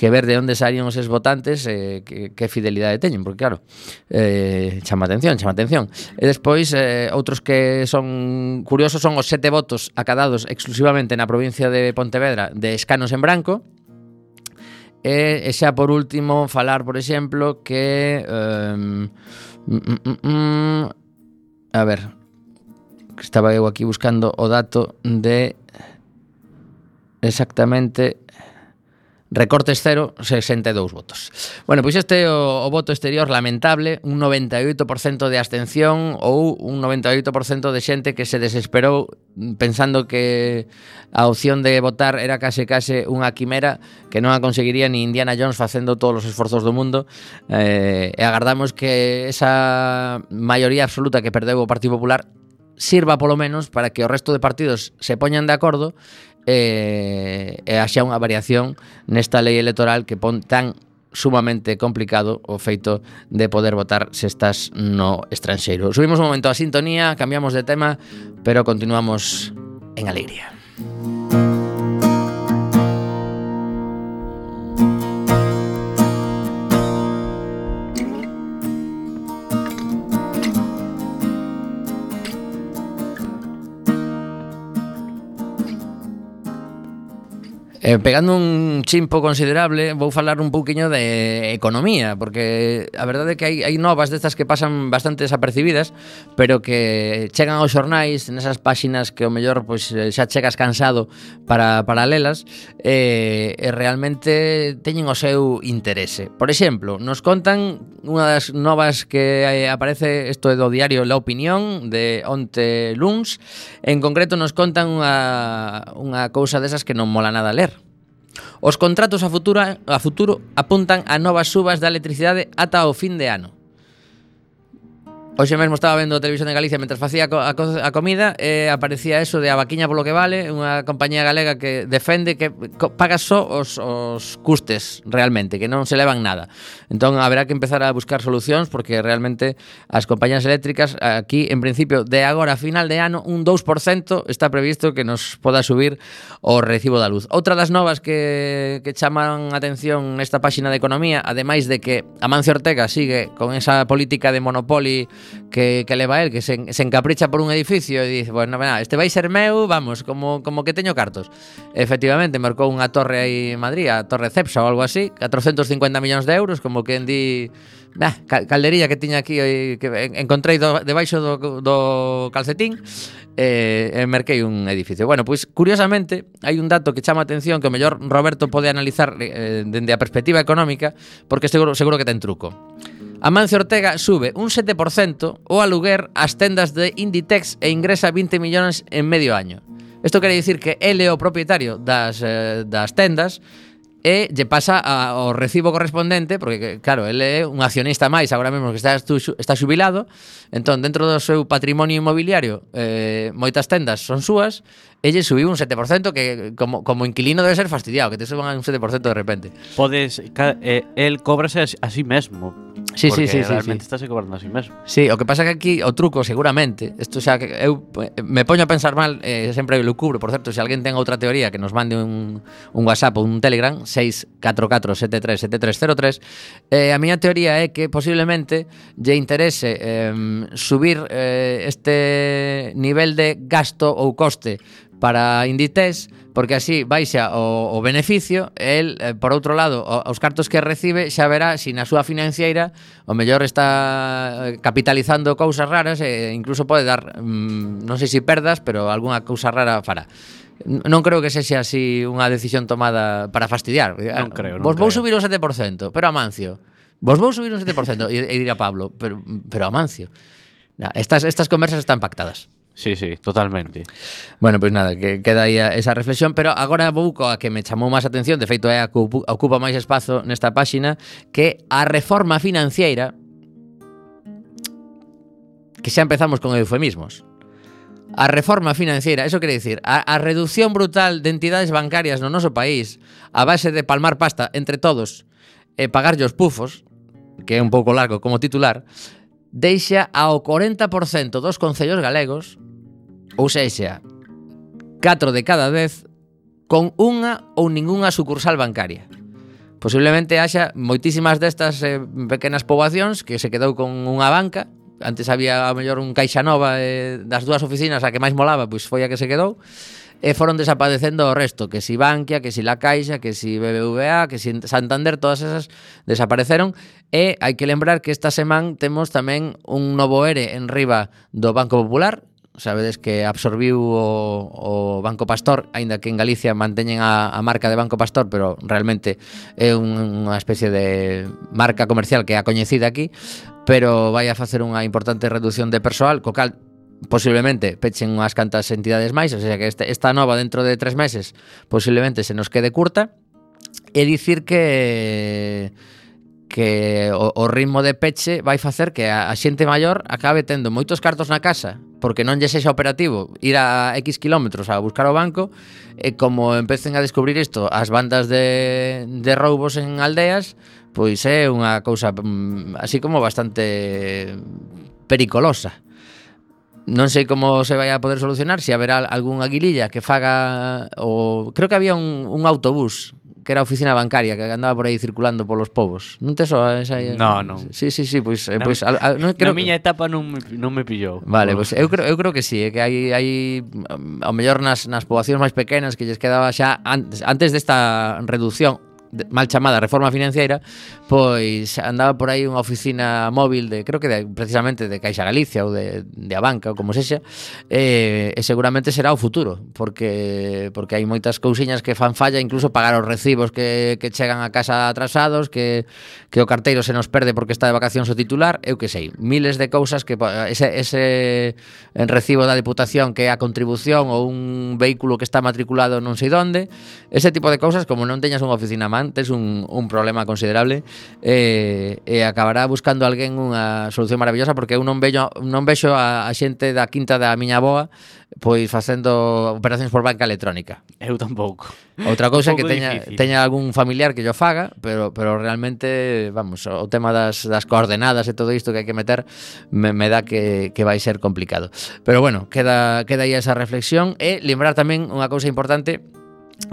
que ver de onde saían os votantes e eh, que, que fidelidade teñen, porque claro, eh, chama atención, chama atención. E despois, eh, outros que son curiosos son os sete votos acadados exclusivamente na provincia de Pontevedra de escanos en branco, E, e xa por último falar, por exemplo, que um, mm, mm, mm, a ver, que estaba eu aquí buscando o dato de exactamente Recortes cero, 62 votos. Bueno, pois este o, o voto exterior lamentable, un 98% de abstención ou un 98% de xente que se desesperou pensando que a opción de votar era case case unha quimera que non a conseguiría ni Indiana Jones facendo todos os esforzos do mundo eh, e agardamos que esa maioría absoluta que perdeu o Partido Popular sirva polo menos para que o resto de partidos se poñan de acordo eh, e haxa unha variación nesta lei electoral que pon tan sumamente complicado o feito de poder votar se estás no estranxeiro. Subimos un momento a sintonía, cambiamos de tema, pero continuamos en alegría. Música Eh, pegando un chimpo considerable, vou falar un pouquiño de economía, porque a verdade é que hai, hai novas destas que pasan bastante desapercibidas, pero que chegan aos xornais nesas páxinas que o mellor pois, eh, xa chegas cansado para, para lelas, eh, e realmente teñen o seu interese. Por exemplo, nos contan unha das novas que eh, aparece, isto é do diario La Opinión, de onte luns, en concreto nos contan unha, unha cousa desas que non mola nada ler, Os contratos a futuro, a futuro apuntan a novas subas da electricidade ata o fin de ano. Hoxe mesmo estaba vendo a televisión de Galicia mentras facía a, co a comida e eh, aparecía eso de a vaquiña polo que vale, unha compañía galega que defende que paga só os, os custes realmente, que non se levan nada. Entón haberá que empezar a buscar solucións porque realmente as compañías eléctricas aquí en principio de agora a final de ano un 2% está previsto que nos poda subir o recibo da luz. Outra das novas que, que chaman atención nesta páxina de economía, ademais de que Amancio Ortega sigue con esa política de monopoly que, que leva el, que se, se encapricha por un edificio e dice, bueno, nada, este vai ser meu, vamos, como, como que teño cartos. Efectivamente, marcou unha torre aí en Madrid, a Torre Cepsa ou algo así, 450 millóns de euros, como que en di... Nah, calderilla que tiña aquí eh, que encontrei do, debaixo do, do calcetín e, eh, e merquei un edificio. Bueno, pois curiosamente hai un dato que chama a atención que o mellor Roberto pode analizar eh, dende a perspectiva económica porque seguro seguro que ten truco. Amancio Ortega sube un 7% o aluguer ás tendas de Inditex e ingresa 20 millóns en medio año. Isto quere dicir que ele é o propietario das, eh, das tendas e lle pasa ao recibo correspondente porque claro, ele é un accionista máis agora mesmo que está, está xubilado entón dentro do seu patrimonio inmobiliario eh, moitas tendas son súas elle subiu un 7% que como, como inquilino debe ser fastidiado que te suban un 7% de repente Podes, eh, el a, a sí mesmo Sí, sí, sí, sí, realmente sí, sí. estás cobrando así mesmo. Sí, o que pasa que aquí o truco seguramente, isto xa que eu eh, me poño a pensar mal, eh, sempre lo cubro, por certo, se si alguén ten outra teoría que nos mande un, un WhatsApp ou un Telegram 644737303, eh, a miña teoría é que posiblemente lle interese eh, subir eh, este nivel de gasto ou coste para Inditex porque así baixa o, o beneficio el, eh, por outro lado, o, os cartos que recibe xa verá se si na súa financiera o mellor está eh, capitalizando cousas raras e incluso pode dar, mm, non sei se si perdas, pero algunha cousa rara fará. Non creo que sexa así unha decisión tomada para fastidiar. Non ah, creo, non Vos creo. vou subir o 7%, pero Amancio. Vos vou subir un 7% e, e dirá Pablo, pero, pero Amancio. Na, estas, estas conversas están pactadas. Sí, sí, totalmente. Bueno, pois pues nada, que queda aí esa reflexión, pero agora vou coa que me chamou máis atención, de feito é a que ocupa máis espazo nesta páxina, que a reforma financiera que xa empezamos con eufemismos. A reforma financiera, eso quere dicir, a, a reducción brutal de entidades bancarias no noso país a base de palmar pasta entre todos e pagarlle os pufos, que é un pouco largo como titular, deixa ao 40% dos concellos galegos Ou sexa, 4 de cada 10 con unha ou ningunha sucursal bancaria. Posiblemente haxa moitísimas destas eh, pequenas poboacións que se quedou con unha banca, antes había a mellor un caixa nova eh, das dúas oficinas a que máis molaba, pois foi a que se quedou, e foron desaparecendo o resto, que si Bankia, que si La Caixa, que si BBVA, que si Santander, todas esas desapareceron e hai que lembrar que esta semana temos tamén un novo ERE en riba do Banco Popular, sabedes que absorbiu o, o Banco Pastor, aínda que en Galicia manteñen a, a marca de Banco Pastor, pero realmente é un, unha especie de marca comercial que é a coñecida aquí, pero vai a facer unha importante reducción de persoal, co cal posiblemente pechen unhas cantas entidades máis, o sea que esta, esta nova dentro de tres meses posiblemente se nos quede curta, e dicir que que o, o ritmo de peche vai facer que a, a xente maior acabe tendo moitos cartos na casa porque non lle sexa operativo ir a X kilómetros a buscar o banco e como empecen a descubrir isto as bandas de, de roubos en aldeas pois é unha cousa mm, así como bastante pericolosa. Non sei como se vai a poder solucionar, se haberá algún aguililla que faga o creo que había un, un autobús que era a oficina bancaria que andaba por aí circulando polos povos. Non te soa esa? No, non. Sí, sí, sí, pois pues, na, pois pues, a, a, no, creo na miña etapa non me, non me pillou. Vale, pois pues, eu creo eu creo que sí, é que hai hai mm, ao mellor nas nas poboacións máis pequenas que lles quedaba xa antes antes desta reducción mal chamada reforma financeira, pois andaba por aí unha oficina móvil de, creo que de, precisamente de Caixa Galicia ou de, de Abanca ou como sexa, e, e seguramente será o futuro, porque porque hai moitas cousiñas que fan falla, incluso pagar os recibos que, que chegan a casa atrasados, que, que o carteiro se nos perde porque está de vacacións o titular, eu que sei, miles de cousas que ese, ese recibo da deputación que é a contribución ou un vehículo que está matriculado non sei onde, ese tipo de cousas, como non teñas unha oficina máis, antes tes un, un problema considerable e, e acabará buscando alguén unha solución maravillosa porque eu non vexo, non vexo a, a xente da quinta da miña boa pois facendo operacións por banca electrónica. Eu tampouco. Outra [LAUGHS] cousa que teña difícil. teña algún familiar que yo faga, pero pero realmente, vamos, o tema das, das coordenadas e todo isto que hai que meter me, me dá que, que vai ser complicado. Pero bueno, queda queda aí esa reflexión e lembrar tamén unha cousa importante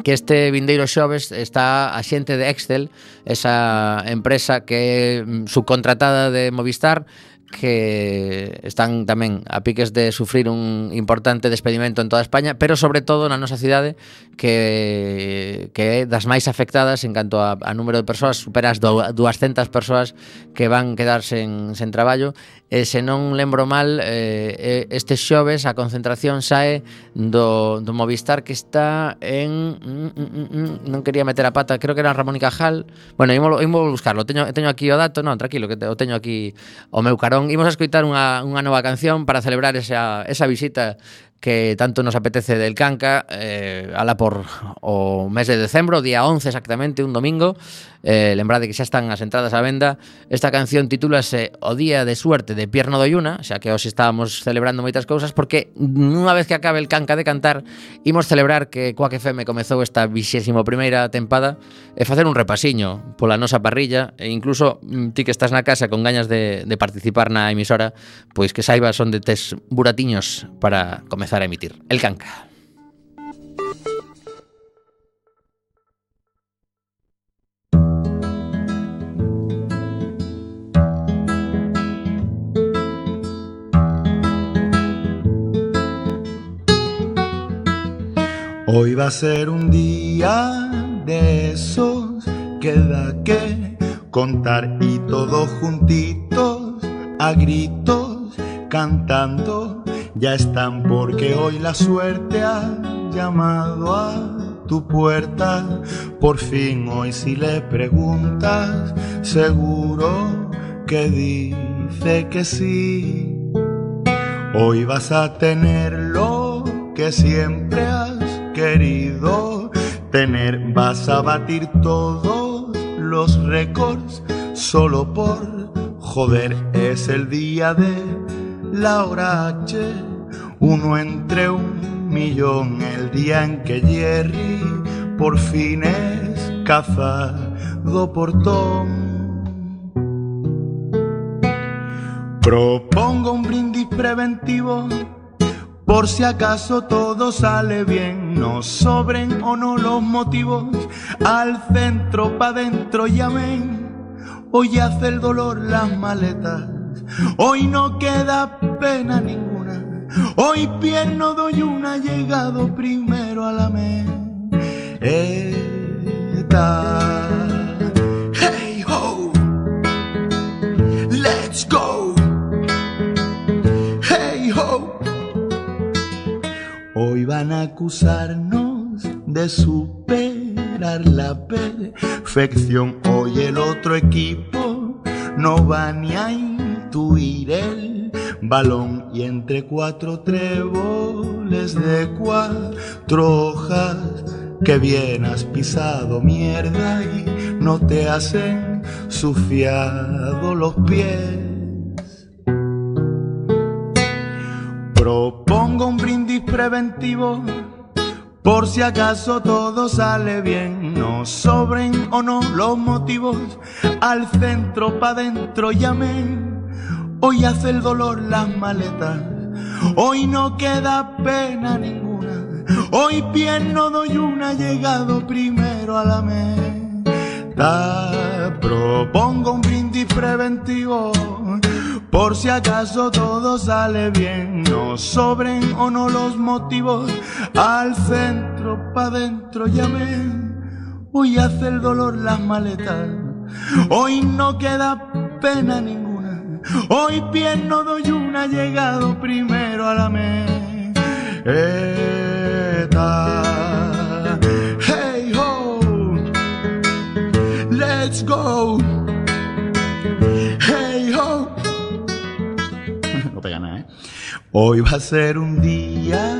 que este vindeiro xoves está a xente de Excel, esa empresa que mm, subcontratada de Movistar, que están tamén a piques de sufrir un importante despedimento en toda España, pero sobre todo na nosa cidade que, que é das máis afectadas en canto a, a número de persoas, superas as 200 persoas que van quedarse en, sen traballo, e se non lembro mal, eh, este xoves a concentración sae do, do Movistar que está en... Mm, mm, mm, mm, non quería meter a pata, creo que era Ramón y Cajal, bueno, imos, imos buscarlo, teño, teño aquí o dato, non, tranquilo, que te, o teño aquí o meu carón. Entón, imos a escoitar unha, unha nova canción para celebrar esa, esa visita que tanto nos apetece del Canca, eh, ala por o mes de decembro, día 11 exactamente, un domingo, eh, lembrade que xa están as entradas á venda, esta canción titúlase O Día de Suerte de Pierno do Yuna, xa que hoxe estábamos celebrando moitas cousas, porque unha vez que acabe el Canca de cantar, imos celebrar que Coac FM comezou esta 21 primeira tempada e facer un repasiño pola nosa parrilla, e incluso mm, ti que estás na casa con gañas de, de participar na emisora, pois que saibas onde tes buratiños para comezar. A emitir. El Canca. Hoy va a ser un día de esos que da que contar y todos juntitos a gritos cantando ya están porque hoy la suerte ha llamado a tu puerta. Por fin hoy si le preguntas, seguro que dice que sí. Hoy vas a tener lo que siempre has querido tener. Vas a batir todos los récords solo por joder. Es el día de la hora H, uno entre un millón, el día en que Jerry por fin es cazado por Tom. Propongo un brindis preventivo Por si acaso todo sale bien, no sobren o no los motivos, al centro pa' dentro llamen. Hoy hace el dolor las maletas, hoy no queda pena ninguna. Hoy pierno doy una, llegado primero a la meta. Hey ho, let's go. Hey ho. Hoy van a acusarnos de superar la perfección. Hoy el otro equipo no va ni a intuir el balón y entre cuatro tréboles de cuatro hojas que bien has pisado mierda y no te hacen sufiado los pies. Propongo un brindis preventivo por si acaso todo sale bien, no sobren o no los motivos, al centro pa' dentro llamen, hoy hace el dolor las maletas, hoy no queda pena ninguna, hoy pierno doy una, llegado primero a la meta, propongo un brindis preventivo. Por si acaso todo sale bien, no sobren o no los motivos, al centro pa' dentro llamen, hoy hace el dolor las maletas, hoy no queda pena ninguna, hoy pierno doy una, llegado primero a la meta. Hey ho, let's go. Hey ho. [LAUGHS] No pega nada, ¿eh? Hoy va a ser un día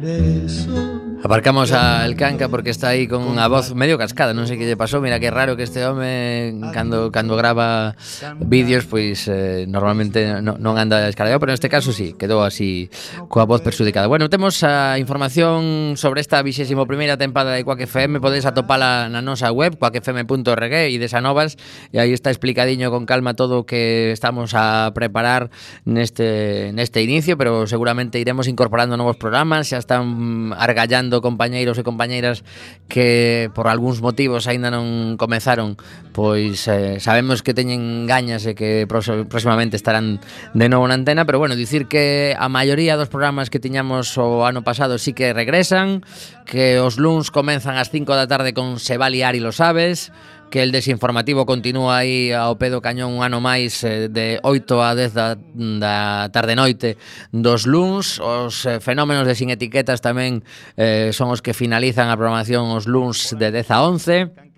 de eso. Aparcamos a El Canca porque está aí con a voz medio cascada, non sei que lle pasou, mira que raro que este home cando cando grava vídeos pois eh, normalmente non anda escarallado, pero neste caso sí, quedou así coa voz perxudicada. Bueno, temos a información sobre esta 21ª tempada de Quack FM, podedes atopala na nosa web quackfm.org e desanovas e aí está explicadiño con calma todo o que estamos a preparar neste neste inicio, pero seguramente iremos incorporando novos programas, xa están argallando escoitando compañeiros e compañeiras que por algúns motivos aínda non comezaron, pois eh, sabemos que teñen gañas e que próximamente estarán de novo na antena, pero bueno, dicir que a maioría dos programas que tiñamos o ano pasado sí que regresan, que os luns comenzan ás 5 da tarde con Sebali e lo sabes, que el desinformativo continúa aí ao pedo cañón un ano máis eh, de 8 a 10 da, da tarde noite dos luns. Os eh, fenómenos de sin etiquetas tamén eh, son os que finalizan a programación os luns de 10 a 11.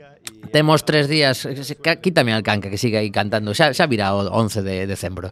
Temos tres días eh, Quítame al canca que sigue aí cantando Xa, xa virá o 11 de decembro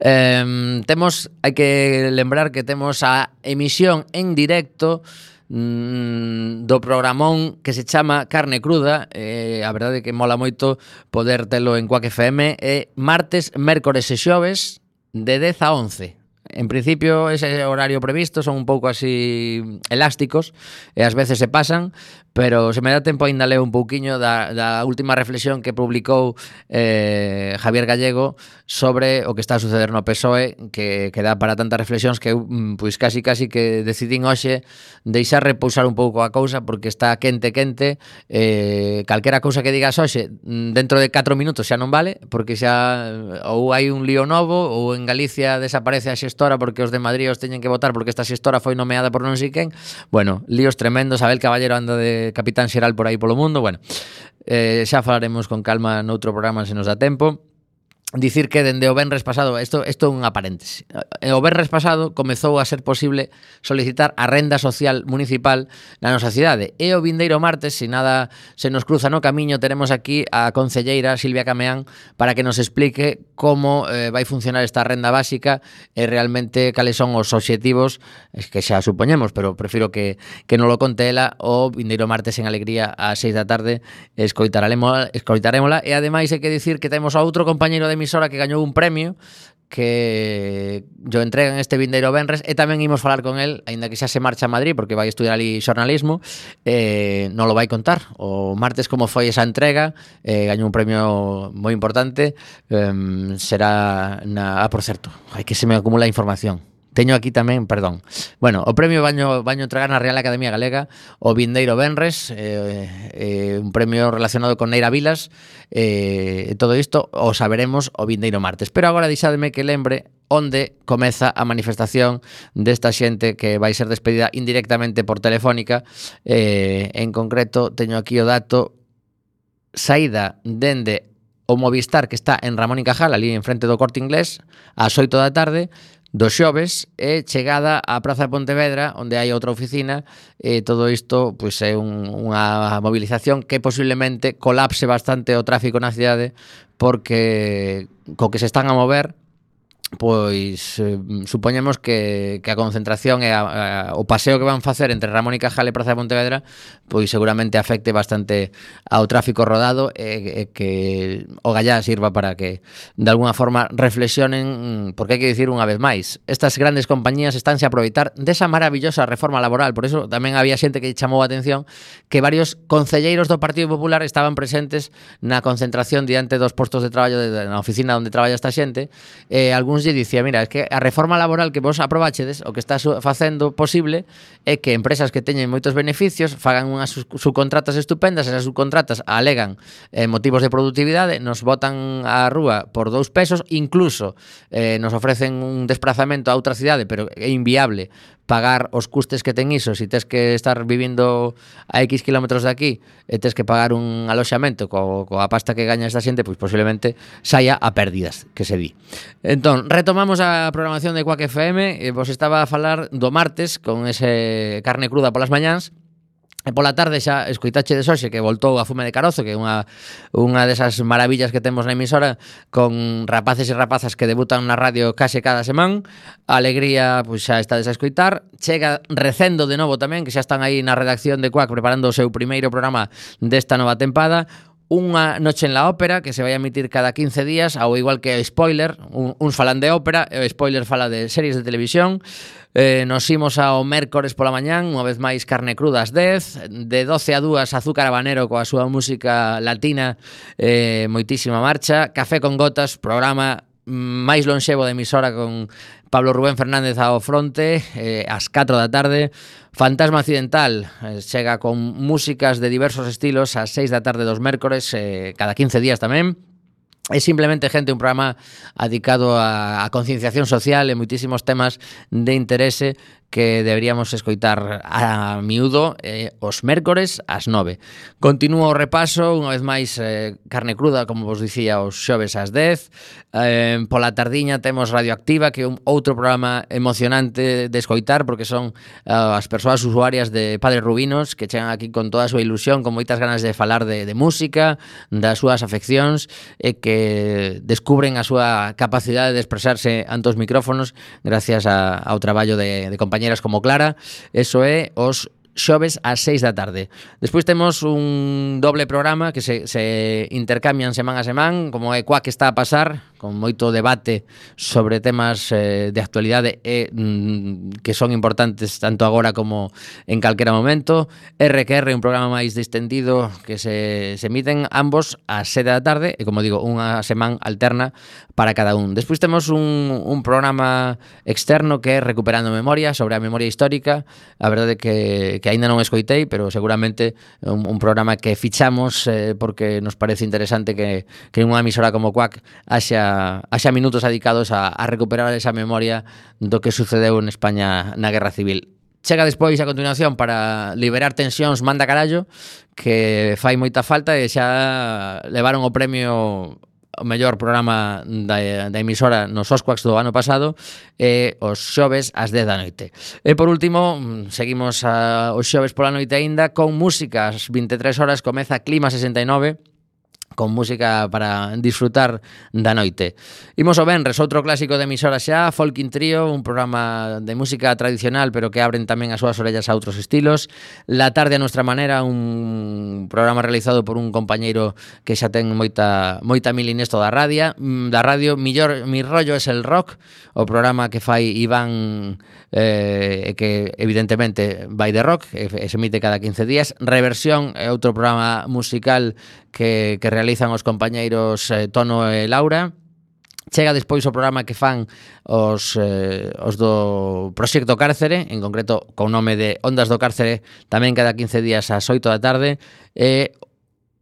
eh, Temos, hai que lembrar que temos a emisión en directo mm, do programón que se chama Carne Cruda, eh, a verdade que mola moito poder telo en Quack FM, eh, martes, mércores e xoves de 10 a 11. En principio, ese horario previsto son un pouco así elásticos e ás veces se pasan, Pero se me dá tempo ainda leo un pouquiño da, da última reflexión que publicou eh, Javier Gallego sobre o que está a suceder no PSOE que, que dá para tantas reflexións que eu mm, pois casi casi que decidín hoxe deixar repousar un pouco a cousa porque está quente quente. Eh, calquera cousa que digas hoxe mm, dentro de 4 minutos xa non vale porque xa eh, ou hai un lío novo ou en Galicia desaparece a xestora porque os de Madrid os teñen que votar porque esta xestora foi nomeada por non sei quen. Bueno, líos tremendos Abel Caballero anda de capitán xeral por aí polo mundo, bueno, eh, xa falaremos con calma noutro programa se nos dá tempo dicir que dende o venres pasado, isto isto é unha paréntese. O venres pasado comezou a ser posible solicitar a renda social municipal na nosa cidade. E o vindeiro martes, se nada se nos cruza no camiño, teremos aquí a concelleira Silvia Cameán para que nos explique como eh, vai funcionar esta renda básica e realmente cales son os obxectivos es que xa supoñemos, pero prefiro que, que non lo conte ela o vindeiro martes en Alegría a 6 da tarde escoitarémola, escoitarémola e ademais hai que dicir que temos a outro compañeiro de emisora que gañou un premio que yo entregan en este vindeiro Benres e tamén imos falar con el, aínda que xa se marcha a Madrid porque vai estudiar ali xornalismo, eh, non lo vai contar. O martes como foi esa entrega, eh, gañou un premio moi importante, eh, será na, ah, por certo, hai que se me acumula información. Teño aquí tamén, perdón. Bueno, o premio Baño Baño Tragar na Real Academia Galega o Vindeiro Benres, eh, eh, un premio relacionado con Neira Vilas, eh, todo isto o saberemos o Vindeiro Martes. Pero agora deixademe que lembre onde comeza a manifestación desta xente que vai ser despedida indirectamente por telefónica. Eh, en concreto, teño aquí o dato saída dende o Movistar que está en Ramón y Cajal, ali en frente do Corte Inglés, ás 8 da tarde, dos xoves e chegada á Praza de Pontevedra onde hai outra oficina e todo isto pois é un, unha movilización que posiblemente colapse bastante o tráfico na cidade porque co que se están a mover pois eh, supoñemos que, que a concentración e a, a, o paseo que van facer entre Ramón y Cajal e Praza de Pontevedra pois seguramente afecte bastante ao tráfico rodado e, e que o Gallá sirva para que de alguna forma reflexionen porque hai que dicir unha vez máis estas grandes compañías estánse a aproveitar desa maravillosa reforma laboral. Por eso tamén había xente que chamou a atención que varios concelleiros do Partido Popular estaban presentes na concentración diante dos postos de traballo de, na oficina onde traballa esta xente e algúns uns lle dicía, mira, es que a reforma laboral que vos aprobachedes, o que está facendo posible é que empresas que teñen moitos beneficios fagan unhas subcontratas estupendas, esas subcontratas alegan eh, motivos de productividade, nos botan á rúa por dous pesos, incluso eh, nos ofrecen un desplazamento a outra cidade, pero é inviable pagar os custes que ten iso, se si tes que estar vivindo a X kilómetros de aquí e tes que pagar un aloxamento co, coa pasta que gaña esta xente, pois posiblemente saia a pérdidas que se di. Entón, retomamos a programación de Quack FM, e eh, vos estaba a falar do martes con ese carne cruda polas mañáns, E pola tarde xa escoitache de xoxe que voltou a Fume de Carozo, que é unha, unha desas maravillas que temos na emisora con rapaces e rapazas que debutan na radio case cada semán. A alegría pois xa está a escoitar. Chega Recendo de novo tamén, que xa están aí na redacción de Cuac preparando o seu primeiro programa desta nova tempada. Unha noche en la ópera que se vai a emitir cada 15 días, ao igual que Spoiler, un, uns falan de ópera e o Spoiler fala de series de televisión. Eh, nos imos ao mércores pola mañán, unha vez máis carne cruda ás 10, de 12 a 2 Azúcar Habanero coa súa música latina, eh, moitísima marcha, Café con Gotas, programa mm, máis lonxevo de emisora con Pablo Rubén Fernández ao fronte eh, ás 4 da tarde. Fantasma Accidental eh, chega con músicas de diversos estilos ás 6 da tarde dos mércores eh, cada 15 días tamén. É simplemente, gente, un programa adicado a, concienciación social e moitísimos temas de interese que deberíamos escoitar a miúdo eh, os mércores ás 9. Continúo o repaso, unha vez máis eh, carne cruda, como vos dicía, os xoves ás 10. Eh, pola tardiña temos Radioactiva, que é un outro programa emocionante de escoitar, porque son eh, as persoas usuarias de Padre Rubinos, que chegan aquí con toda a súa ilusión, con moitas ganas de falar de, de música, das súas afeccións, e eh, que descubren a súa capacidade de expresarse ante os micrófonos gracias a, ao traballo de, de compañeros compañeras como Clara, eso é os xoves ás 6 da tarde. Despois temos un doble programa que se, se intercambian semana a semana, como é coa que está a pasar, con moito debate sobre temas eh, de actualidade e mm, que son importantes tanto agora como en calquera momento. RQR, un programa máis distendido que se, se emiten ambos a sete da tarde e, como digo, unha semana alterna para cada un. Despois temos un, un programa externo que é Recuperando Memoria, sobre a memoria histórica. A verdade que, que aínda non escoitei, pero seguramente un, un programa que fichamos eh, porque nos parece interesante que, que unha emisora como CUAC haxa haxa minutos dedicados a, a recuperar esa memoria do que sucedeu en España na Guerra Civil. Chega despois a continuación para liberar tensións Manda Carallo, que fai moita falta e xa levaron o premio o mellor programa da, da emisora nos Osquax do ano pasado e os xoves ás 10 da noite. E por último, seguimos a, os xoves pola noite aínda con música ás 23 horas comeza Clima 69 con música para disfrutar da noite. Imos o Benres, outro clásico de emisora xa, Folkin Trio, un programa de música tradicional pero que abren tamén as súas orellas a outros estilos. La tarde a nuestra manera, un programa realizado por un compañeiro que xa ten moita moita mil inesto mm, da radio, da radio millor mi rollo es el rock, o programa que fai Iván eh, que evidentemente vai de rock, e se emite cada 15 días. Reversión é outro programa musical que, que realizan os compañeiros eh, Tono e Laura. Chega despois o programa que fan os, eh, os do Proxecto Cárcere, en concreto con nome de Ondas do Cárcere, tamén cada 15 días ás 8 da tarde, e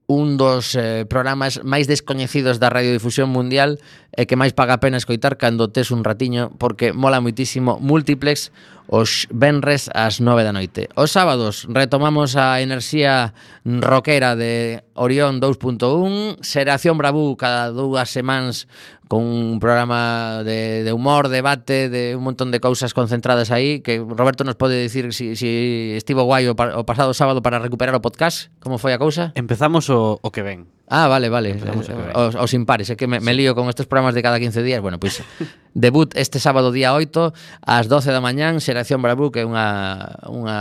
un dos eh, programas máis descoñecidos da radiodifusión mundial e que máis paga a pena escoitar cando tes un ratiño porque mola moitísimo Multiplex, os venres ás 9 da noite. Os sábados retomamos a enerxía rockera de Orión 2.1, Xeración Bravú cada dúas semanas con un programa de, de humor, debate, de un montón de cousas concentradas aí, que Roberto nos pode dicir si, si estivo guai o, o pasado sábado para recuperar o podcast, como foi a cousa? Empezamos o, o que ven. Ah, vale, vale. Eh, os, os impares, é que me, me lío con estes programas de cada 15 días. Bueno, pois pues, [LAUGHS] debut este sábado día 8 ás 12 da mañán, Xeración Bravú, que é unha unha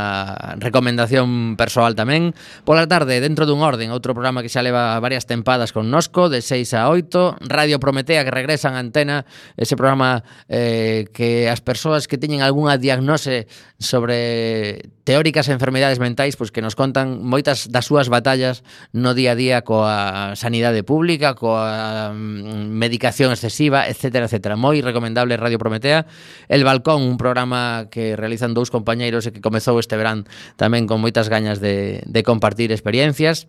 recomendación persoal tamén. Pola tarde, dentro dun orden, outro programa que xa leva varias tempadas con Nosco, de 6 a 8, Radio Prometea que regresan a antena, ese programa eh, que as persoas que teñen algunha diagnose sobre teóricas enfermedades mentais, pois pues, que nos contan moitas das súas batallas no día a día coa sanidade pública, coa mm, medicación excesiva, etcétera, etcétera. Moi recomendable Radio Prometea. El Balcón, un programa que realizan dous compañeiros e que comezou este verán tamén con moitas gañas de, de compartir experiencias.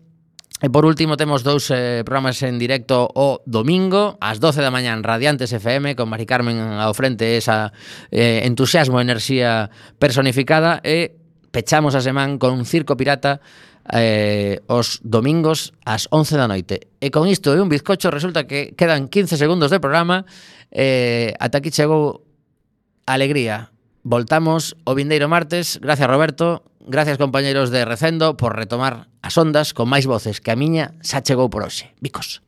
E por último temos dous eh, programas en directo o domingo ás 12 da mañá en Radiantes FM con Mari Carmen ao frente esa eh, entusiasmo, enerxía personificada e pechamos a semana con un Circo Pirata eh, os domingos ás 11 da noite. E con isto e un bizcocho resulta que quedan 15 segundos de programa eh, ata aquí chegou alegría. Voltamos o vindeiro martes. Gracias Roberto, gracias compañeiros de Recendo por retomar as ondas con máis voces que a miña xa chegou por hoxe. Bicos.